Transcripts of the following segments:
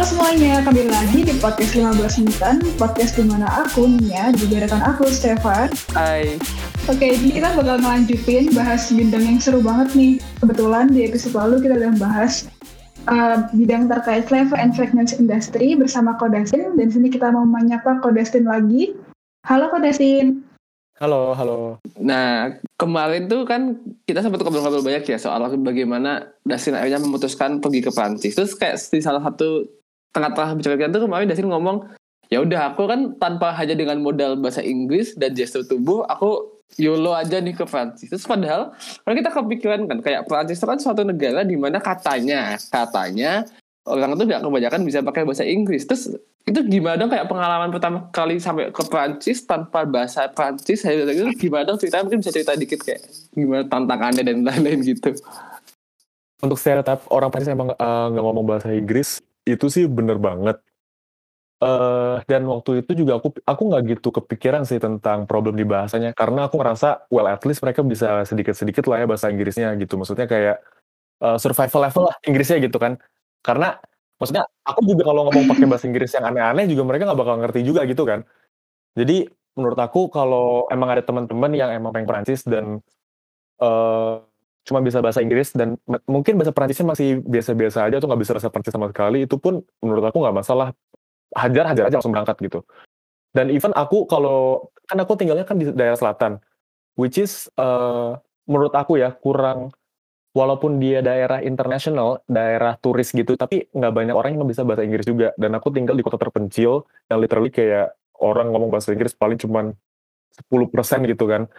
Halo semuanya, kembali lagi di podcast 15 menitan, podcast di mana aku Nia, juga rekan aku Stefan. Hai. Oke, jadi kita bakal ngelanjutin bahas bidang yang seru banget nih. Kebetulan di episode lalu kita udah bahas uh, bidang terkait flavor and fragrance industry bersama Kodestin, dan sini kita mau menyapa Kodestin lagi. Halo Kodestin. Halo, halo. Nah, kemarin tuh kan kita sempat ngobrol-ngobrol banyak ya soal bagaimana Dasin akhirnya memutuskan pergi ke Prancis. Terus kayak di salah satu tengah-tengah bicara tuh kemarin Dasin ngomong, ya udah aku kan tanpa hanya dengan modal bahasa Inggris dan gestur tubuh, aku YOLO aja nih ke Prancis. Terus padahal kalau kita kepikiran kan kayak Prancis itu kan suatu negara di mana katanya, katanya orang tuh gak kebanyakan bisa pakai bahasa Inggris. Terus itu gimana dong kayak pengalaman pertama kali sampai ke Prancis tanpa bahasa Prancis itu gimana dong ceritanya mungkin bisa cerita dikit kayak gimana tantangannya dan lain-lain gitu. Untuk stereotip orang Prancis emang eh, nggak uh, ngomong bahasa Inggris itu sih bener banget. Uh, dan waktu itu juga aku aku nggak gitu kepikiran sih tentang problem di bahasanya karena aku ngerasa well at least mereka bisa sedikit-sedikit lah ya bahasa Inggrisnya gitu. Maksudnya kayak uh, survival level lah Inggrisnya gitu kan. Karena maksudnya aku juga kalau ngomong pakai bahasa Inggris yang aneh-aneh juga mereka nggak bakal ngerti juga gitu kan. Jadi menurut aku kalau emang ada teman-teman yang emang pengen Prancis dan uh, cuma bisa bahasa Inggris dan mungkin bahasa Prancisnya masih biasa-biasa aja tuh nggak bisa bahasa Prancis sama sekali itu pun menurut aku nggak masalah hajar hajar aja langsung berangkat gitu dan even aku kalau kan aku tinggalnya kan di daerah selatan which is uh, menurut aku ya kurang walaupun dia daerah internasional, daerah turis gitu, tapi nggak banyak orang yang bisa bahasa Inggris juga. Dan aku tinggal di kota terpencil, yang literally kayak orang ngomong bahasa Inggris paling cuma 10% gitu kan.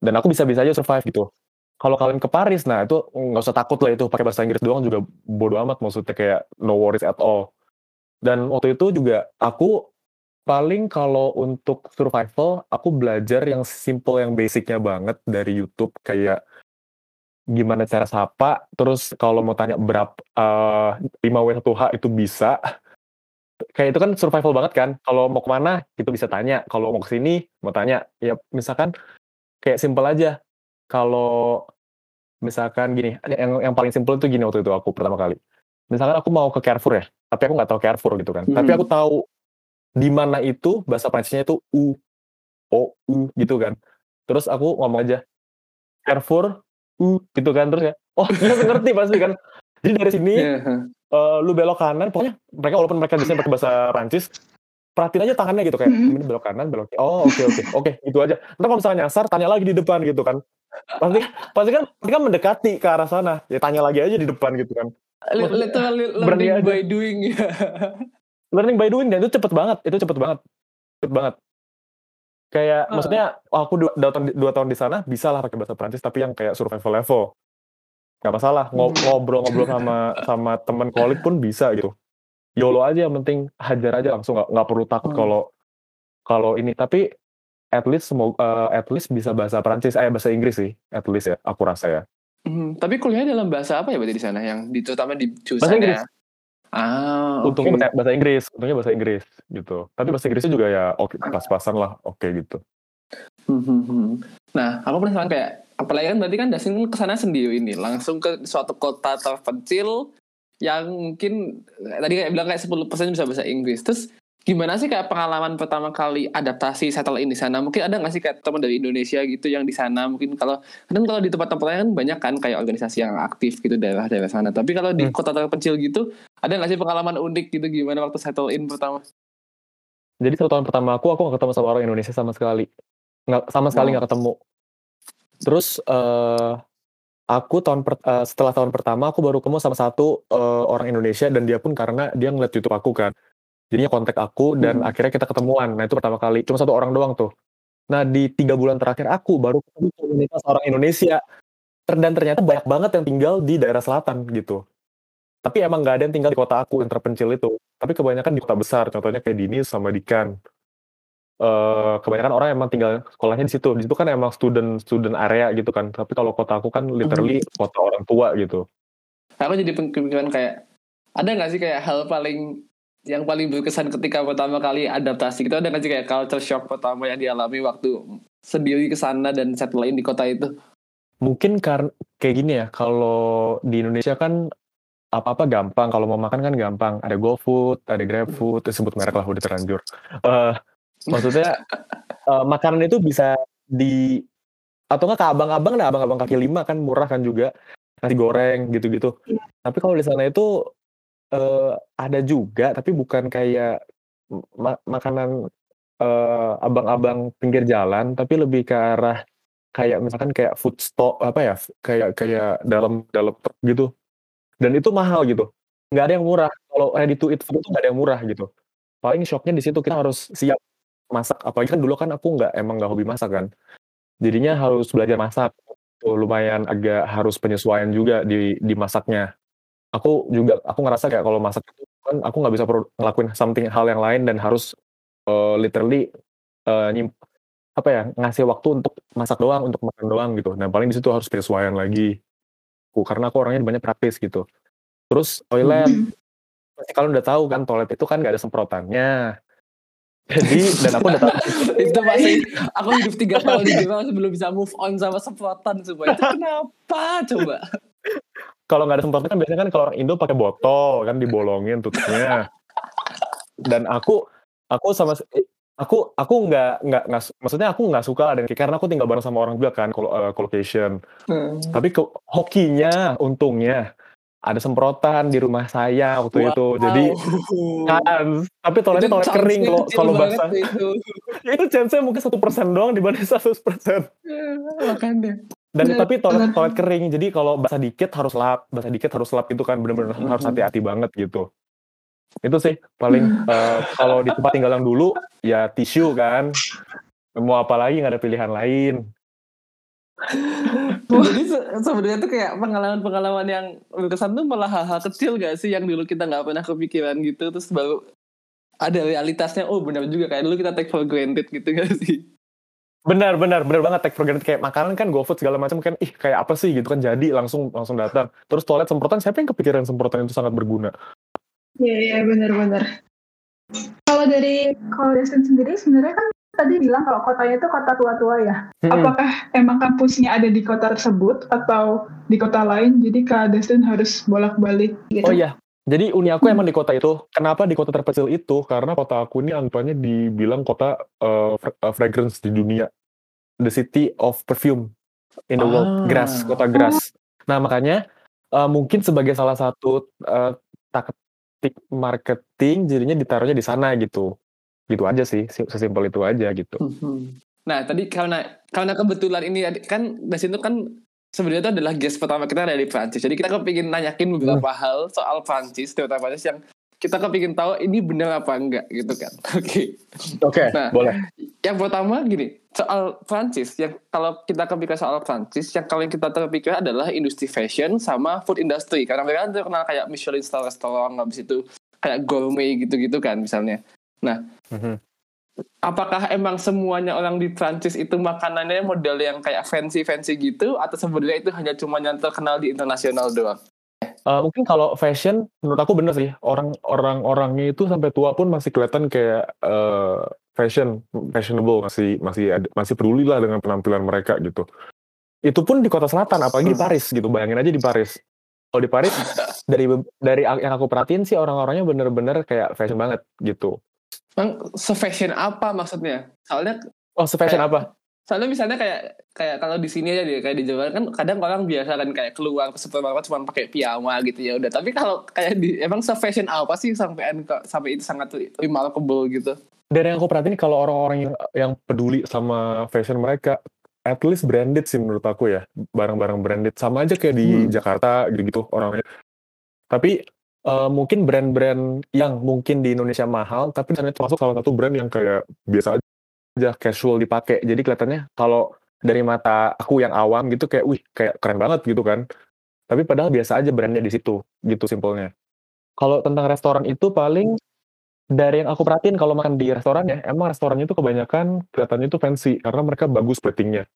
Dan aku bisa-bisa aja survive gitu. Kalau kalian ke Paris, nah itu nggak usah takut lah itu pakai bahasa Inggris doang juga bodo amat maksudnya kayak no worries at all. Dan waktu itu juga aku paling kalau untuk survival aku belajar yang simple yang basicnya banget dari YouTube kayak gimana cara sapa, terus kalau mau tanya berapa uh, 5W1H itu bisa. Kayak itu kan survival banget kan. Kalau mau ke mana itu bisa tanya. Kalau mau ke sini mau tanya. Ya misalkan kayak simple aja. Kalau misalkan gini, yang yang paling simple itu gini waktu itu aku pertama kali. Misalkan aku mau ke Carrefour ya, tapi aku nggak tahu Carrefour gitu kan. Hmm. Tapi aku tahu di mana itu bahasa Prancisnya itu u, o, u gitu kan. Terus aku ngomong aja Carrefour uh gitu kan terus ya oh dia ngerti pasti kan jadi dari sini yeah. Iya, uh, lu belok kanan pokoknya mereka walaupun mereka bisa pakai bahasa Prancis perhatiin aja tangannya gitu kayak mm-hmm. ini belok kanan belok oh oke okay, oke okay, oke okay, gitu aja ntar kalau misalnya nyasar tanya lagi di depan gitu kan pasti pasti kan pasti kan mendekati ke arah sana ya tanya lagi aja di depan gitu kan literally learning by doing ya learning by doing dan itu cepet banget itu cepet banget cepet banget Kayak uh. maksudnya aku dua, dua, tahun, dua tahun di sana bisa lah pakai bahasa Prancis tapi yang kayak survival level. Gak masalah hmm. ngobrol-ngobrol sama sama teman kolik pun bisa gitu. YOLO aja yang penting hajar aja langsung nggak nggak perlu takut hmm. kalau hmm. kalau ini tapi at least semoga uh, at least bisa bahasa Prancis eh bahasa Inggris sih at least ya aku rasa ya. Hmm, tapi kuliahnya dalam bahasa apa ya berarti di sana yang di, terutama di bahasa Inggris. Ah, untungnya okay. bahasa Inggris, untungnya bahasa Inggris gitu. Tapi bahasa Inggrisnya juga ya oke pas-pasan lah, oke okay, gitu. Hmm, hmm, hmm. Nah, aku penasaran kayak apalagi kan berarti kan Dasin kan ke sana sendiri ini, langsung ke suatu kota terpencil yang mungkin tadi kayak bilang kayak 10% bisa bahasa Inggris. Terus gimana sih kayak pengalaman pertama kali adaptasi settle in di sana? Mungkin ada nggak sih kayak teman dari Indonesia gitu yang di sana? Mungkin kalau kan kalau di tempat-tempat lain kan banyak kan kayak organisasi yang aktif gitu daerah-daerah sana. Tapi kalau di hmm. kota terpencil gitu, ada nggak sih pengalaman unik gitu gimana waktu settle in pertama? Jadi satu tahun pertama aku, aku gak ketemu sama orang Indonesia sama sekali. Nggak, sama sekali nggak ketemu. Terus uh, aku tahun per, uh, setelah tahun pertama aku baru ketemu sama satu uh, orang Indonesia dan dia pun karena dia ngeliat YouTube aku kan jadinya kontak aku dan hmm. akhirnya kita ketemuan. Nah itu pertama kali. Cuma satu orang doang tuh. Nah di tiga bulan terakhir aku baru ketemu komunitas orang Indonesia. Dan ternyata banyak banget yang tinggal di daerah selatan gitu. Tapi emang gak ada yang tinggal di kota aku yang terpencil itu. Tapi kebanyakan di kota besar. Contohnya kayak Dini sama Dikan. Uh, kebanyakan orang emang tinggal sekolahnya di situ. Di situ kan emang student student area gitu kan. Tapi kalau kota aku kan literally hmm. kota orang tua gitu. Aku jadi pemikiran kayak ada nggak sih kayak hal paling yang paling berkesan ketika pertama kali adaptasi kita ada nggak sih kayak culture shock pertama yang dialami waktu sendiri ke sana dan settle in di kota itu? Mungkin karena kayak gini ya, kalau di Indonesia kan apa-apa gampang, kalau mau makan kan gampang, ada GoFood, ada GrabFood, sebut merek lah udah terlanjur. Uh, maksudnya uh, makanan itu bisa di atau nggak ke abang-abang nah abang-abang kaki lima kan murah kan juga nasi goreng gitu-gitu. Ya. Tapi kalau di sana itu uh, ada juga tapi bukan kayak ma makanan uh, abang-abang pinggir jalan tapi lebih ke arah kayak misalkan kayak food store apa ya kayak kayak dalam dalam gitu. Dan itu mahal gitu. Nggak ada yang murah. Kalau ready to eat food itu nggak ada yang murah gitu. Paling shocknya di situ kita harus siap masak. Apalagi kan dulu kan aku nggak emang nggak hobi masak kan. Jadinya harus belajar masak. Lumayan agak harus penyesuaian juga di di masaknya aku juga aku ngerasa kayak kalau masak itu kan aku nggak bisa ngelakuin something hal yang lain dan harus uh, literally uh, apa ya ngasih waktu untuk masak doang untuk makan doang gitu. Nah paling di situ harus penyesuaian lagi. Aku karena aku orangnya banyak praktis gitu. Terus toilet. Hmm. kalau udah tahu kan toilet itu kan gak ada semprotannya. Jadi dan aku udah tahu. Itu pasti aku hidup tiga tahun di Jepang sebelum bisa move on sama semprotan supaya itu kenapa coba kalau nggak ada semprotan kan biasanya kan kalau orang Indo pakai botol kan dibolongin tutupnya dan aku aku sama aku aku nggak nggak maksudnya aku nggak suka dan karena aku tinggal bareng sama orang juga kan kalau uh, colocation hmm. tapi ke, hokinya untungnya ada semprotan di rumah saya waktu wow. itu jadi kan tapi toiletnya toilet kering kalau kalau basah itu. itu chance mungkin satu persen doang dibanding seratus persen makanya dan Bener. tapi toilet toilet kering jadi kalau basah dikit harus lap basah dikit harus lap itu kan benar-benar hmm. harus hati-hati banget gitu. Itu sih paling uh, kalau di tempat tinggal yang dulu ya tisu kan. Mau apa lagi nggak ada pilihan lain. Jadi se sebenarnya tuh kayak pengalaman-pengalaman yang berkesan tuh malah hal-hal kecil gak sih yang dulu kita nggak pernah kepikiran gitu terus baru ada realitasnya. Oh benar juga kayak dulu kita take for granted gitu gak sih Benar, benar, benar banget take for granted kayak makanan kan GoFood segala macam kan ih kayak apa sih gitu kan jadi langsung langsung datang. Terus toilet semprotan siapa yang kepikiran semprotan itu sangat berguna? Iya, iya benar-benar. Kalau dari kalau Destin sendiri sebenarnya kan tadi bilang kalau kotanya itu kota tua-tua ya. Hmm. Apakah emang kampusnya ada di kota tersebut atau di kota lain? Jadi Kak Destin harus bolak-balik gitu. Oh iya. Jadi uni aku hmm. emang di kota itu. Kenapa di kota terpencil itu? Karena kota aku ini anggapannya dibilang kota uh, fragrance di dunia. The city of perfume in the ah. world. Grass, kota grass. Nah makanya uh, mungkin sebagai salah satu uh, taktik marketing jadinya ditaruhnya di sana gitu gitu aja sih sesimpel itu aja gitu hmm. nah tadi karena karena kebetulan ini kan Dasin itu kan sebenarnya itu adalah guest pertama kita dari Prancis jadi kita kepingin nanyakin beberapa hmm. hal soal Prancis terutama Prancis yang kita kepingin tahu ini benar apa enggak gitu kan oke okay. oke okay, nah boleh yang pertama gini soal Prancis yang kalau kita kepikiran soal Prancis yang kalian kita terpikir adalah industri fashion sama food industry karena mereka kan terkenal kayak Michelin star restaurant habis itu kayak gourmet gitu-gitu kan misalnya nah mm-hmm. Apakah emang semuanya orang di Prancis itu makanannya model yang kayak fancy fancy gitu atau sebenarnya itu hanya cuma yang terkenal di internasional doang? Uh, mungkin kalau fashion menurut aku bener sih. Orang orang orangnya itu sampai tua pun masih kelihatan kayak uh, fashion fashionable masih masih masih peduli lah dengan penampilan mereka gitu. Itu pun di kota selatan apalagi di hmm. Paris gitu. Bayangin aja di Paris. Kalau di Paris dari dari yang aku perhatiin sih orang-orangnya bener-bener kayak fashion banget gitu Bang, se-fashion apa maksudnya? Soalnya oh se-fashion apa? Soalnya misalnya kayak kayak kalau di sini aja deh kayak di Jawa kan kadang orang biasa kan kayak keluar ke supermarket cuma pakai piyama gitu ya udah. Tapi kalau kayak di emang se fashion apa sih sampai sampai itu sangat remarkable gitu? Dari yang aku perhatiin kalau orang-orang yang yang peduli sama fashion mereka at least branded sih menurut aku ya. Barang-barang branded. Sama aja kayak di hmm. Jakarta gitu-gitu orangnya. Tapi uh, mungkin brand-brand yang mungkin di Indonesia mahal tapi ternyata termasuk salah satu brand yang kayak biasa aja casual dipakai. Jadi kelihatannya kalau dari mata aku yang awam gitu kayak wih kayak keren banget gitu kan. Tapi padahal biasa aja brandnya di situ gitu simpelnya. Kalau tentang restoran itu paling dari yang aku perhatiin kalau makan di restoran ya, emang restorannya itu kebanyakan kelihatannya itu fancy karena mereka bagus platingnya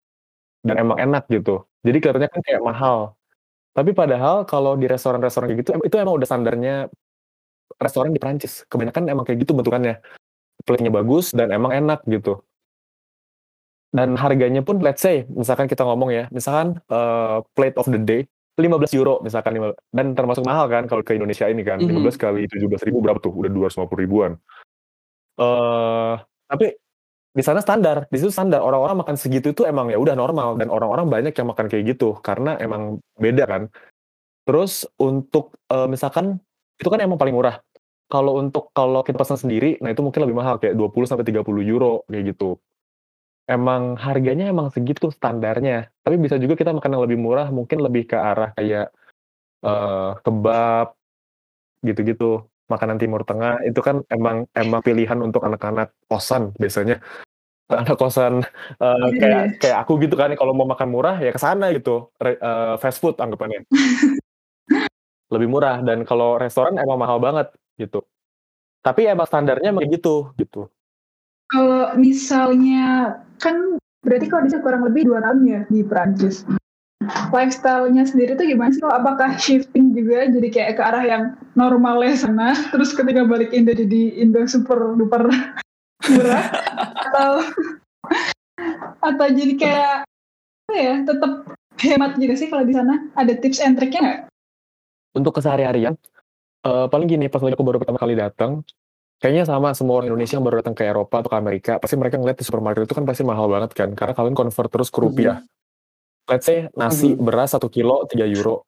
dan emang enak gitu. Jadi kelihatannya kan kayak mahal. Tapi padahal kalau di restoran-restoran kayak gitu itu emang udah standarnya restoran di Prancis. Kebanyakan emang kayak gitu bentukannya. Platingnya bagus dan emang enak gitu dan harganya pun let's say misalkan kita ngomong ya misalkan uh, plate of the day 15 euro misalkan dan termasuk mahal kan kalau ke Indonesia ini kan Mhm. 15 kali 17 ribu berapa tuh udah 250 ribuan eh tapi di sana standar. Di situ standar. Orang-orang makan segitu itu emang ya udah normal. Dan orang-orang banyak yang makan kayak gitu karena emang beda kan. Terus untuk eh, misalkan itu kan emang paling murah. Kalau untuk kalau kita pesan sendiri nah itu mungkin lebih mahal kayak 20 sampai 30 euro kayak gitu. Emang harganya emang segitu standarnya. Tapi bisa juga kita makan yang lebih murah mungkin lebih ke arah kayak eh, kebab gitu-gitu makanan timur tengah itu kan emang emang pilihan untuk anak-anak kosan biasanya. Anak kosan Iya, kayak kayak aku gitu kan kalau mau makan murah ya ke sana gitu. Re- eh, fast food anggapannya. Lebih murah dan kalau restoran emang mahal banget gitu. Tapi emang standarnya emang gitu gitu. Kalau misalnya kan berarti kalau bisa kurang lebih dua tahun ya di Perancis. Lifestyle-nya sendiri tuh gimana sih? Apakah shifting juga jadi kayak ke arah yang normalnya sana, terus ketika balik Indo jadi Indo super duper murah, atau atau jadi kayak apa ya tetap hemat gitu sih kalau di sana? Ada tips and trick-nya nggak? untuk kesehari-harian eh, paling gini pas aku baru pertama kali datang kayaknya sama semua orang Indonesia yang baru datang ke Eropa atau ke Amerika pasti mereka ngeliat di supermarket itu kan pasti mahal banget kan karena kalian convert terus ke rupiah let's say nasi beras satu kilo 3 euro.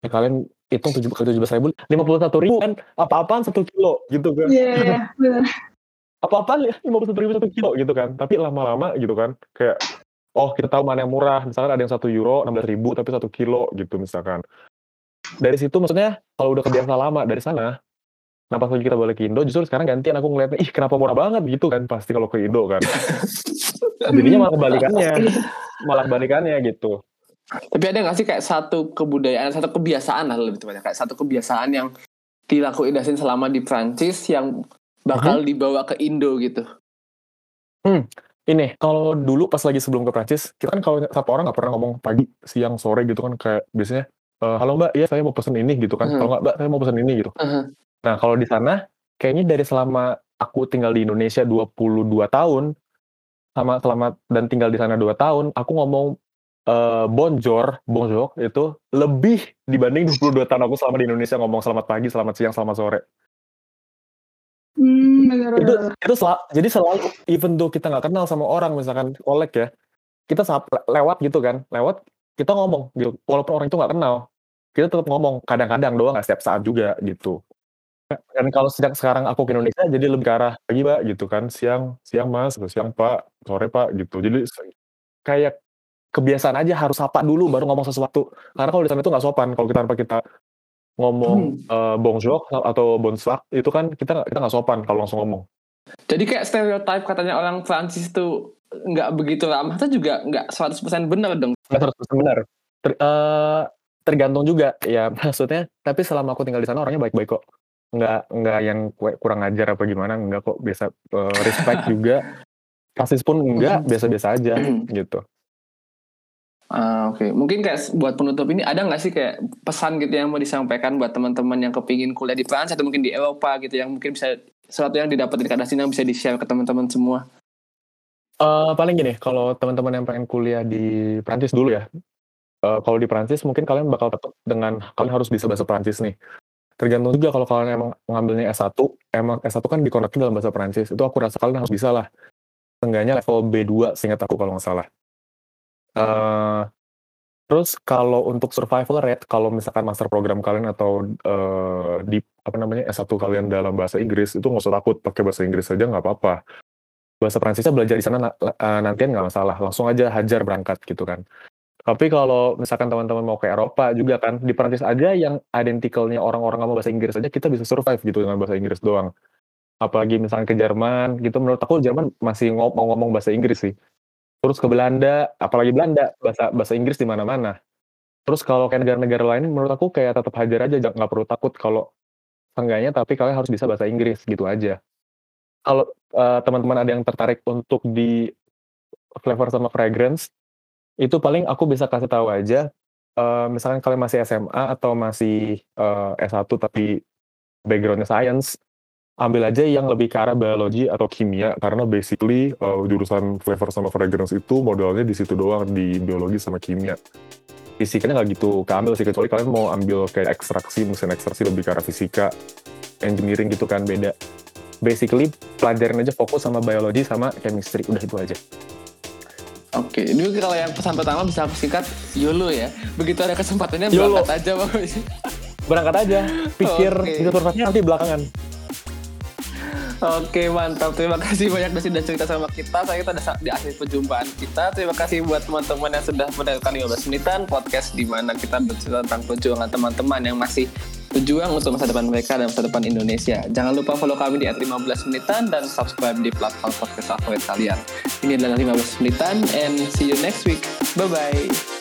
Ya, kalian hitung tujuh kali tujuh belas ribu lima puluh satu ribu kan apa-apaan satu kilo gitu kan. Iya, iya, benar. apa-apaan lima puluh satu ribu satu kilo gitu kan. Tapi lama-lama gitu kan kayak oh kita tahu mana yang murah. Misalkan ada yang satu euro enam belas ribu tapi satu kilo gitu misalkan. Dari situ maksudnya kalau udah kebiasa lama dari sana nah pas lagi kita balik ke Indo? Justru sekarang gantian aku ngeliatnya ih kenapa murah banget? Gitu kan pasti kalau ke Indo kan. Jadinya malah kebalikannya malah kebalikannya gitu Tapi ada nggak sih kayak satu kebudayaan, satu kebiasaan lah lebih tepatnya kayak satu kebiasaan yang dilakuin Dasin selama di Prancis yang bakal dibawa ke Indo gitu. ini kalau dulu pas lagi sebelum ke Prancis kita kan kalau satu orang nggak pernah ngomong pagi siang sore gitu kan kayak biasanya "Eh, halo mbak iya saya mau pesen ini gitu kan Hmm. kalau nggak mbak saya mau pesen ini gitu Uh-huh. nah kalau di sana kayaknya dari selama aku tinggal di Indonesia 22 tahun sama selama dan tinggal di sana 2 tahun aku ngomong eh, bonjour bonjour itu lebih dibanding 22 tahun aku selama di Indonesia ngomong selamat pagi selamat siang selamat sore. Hmm, itu itu sel- jadi selalu even though kita nggak kenal sama orang misalkan kolek ya kita sap- le- lewat gitu kan lewat kita ngomong gitu. Walaupun orang itu nggak kenal kita tetap ngomong kadang-kadang doang nggak setiap saat juga gitu. Dan kalau sejak sekarang aku ke Indonesia jadi lebih ke arah pagi pak gitu kan. Siang siang mas siang pak sore pak gitu jadi kayak kebiasaan aja harus sapa dulu baru ngomong sesuatu karena kalau di sana itu nggak sopan kalau kita tanpa kita ngomong eh, bonjour atau bonsoir itu kan kita kita nggak sopan kalau langsung ngomong Jadi kayak stereotype katanya orang Prancis tuh nggak begitu ramah itu juga nggak 100% benar dong. Nggak 100% benar. Ter- eh, tergantung juga ya maksudnya. Tapi selama aku tinggal di sana orangnya baik-baik kok. Nggak nggak yang kurang ajar apa gimana. Nggak kok biasa eh, respect juga. Kasis pun enggak biasa-biasa aja gitu. Ah, Oke, mungkin kayak buat penutup ini ada nggak sih kayak pesan gitu yang mau disampaikan buat teman-teman yang kepingin kuliah di Prancis atau mungkin di Eropa gitu yang mungkin bisa sesuatu yang didapat dari Kadasin yang bisa di-share ke teman-teman semua. Eh, paling gini, kalau teman-teman yang pengen kuliah di Prancis dulu ya. eh, kalau di Prancis mungkin kalian bakal dengan kalian harus bisa bahasa Prancis nih. Tergantung juga kalau kalian emang ngambilnya S1, emang S1 kan dikonektin dalam bahasa Prancis. Itu aku rasa kalian harus bisa lah. Seenggaknya level B2 seingat aku kalau nggak salah. eh terus kalau untuk survival rate, kalau misalkan master program kalian atau eh, di apa namanya S1 kalian dalam bahasa Inggris itu nggak usah takut pakai bahasa Inggris aja nggak apa-apa. Bahasa Prancisnya belajar di sana na- eh, nantian nggak masalah langsung aja hajar berangkat gitu kan. Tapi kalau misalkan teman-teman mau ke Eropa juga kan di Prancis aja yang identicalnya orang-orang ngomong bahasa Inggris aja kita bisa survive gitu dengan bahasa Inggris doang apalagi misalkan ke Jerman gitu. Menurut aku Jerman masih ngom- mau ngomong bahasa Inggris sih. Terus ke Belanda apalagi Belanda bahasa bahasa Inggris di mana-mana. Terus kalau kayak negara-negara lain menurut aku kayak tetap hajar aja nggak perlu takut kalau seenggaknya tapi kalian harus bisa bahasa Inggris gitu aja. Kalau eh, teman-teman ada yang tertarik untuk di flavor sama fragrance itu paling aku bisa kasih tahu aja eh, misalkan kalian masih SMA atau masih eh, S1 tapi backgroundnya science ambil aja yang lebih ke arah biologi atau kimia karena basically eh, jurusan flavor sama fragrance itu modalnya di situ doang di biologi sama kimia fisikanya nggak gitu keambil sih kecuali kalian mau ambil kayak ekstraksi mesin ekstraksi lebih ke arah fisika engineering gitu kan beda basically pelajarin aja fokus sama biologi sama chemistry udah itu aja Oke, ini kalau yang pesan pertama bisa aku singkat YOLO ya. Begitu ada kesempatannya YOLO. berangkat aja Bang. berangkat aja pikir Oke. itu nanti belakangan Oke mantap, terima kasih banyak sudah cerita sama kita. Saya kita udah di akhir perjumpaan kita. Terima kasih buat teman-teman yang sudah mendengarkan 15 menitan podcast di mana kita bercerita tentang perjuangan teman-teman yang masih berjuang untuk masa depan mereka dan masa depan Indonesia. Jangan lupa follow kami di at 15 menitan dan subscribe di platform podcast favorit kalian. Ini adalah 15 menitan and see you next week. Bye bye.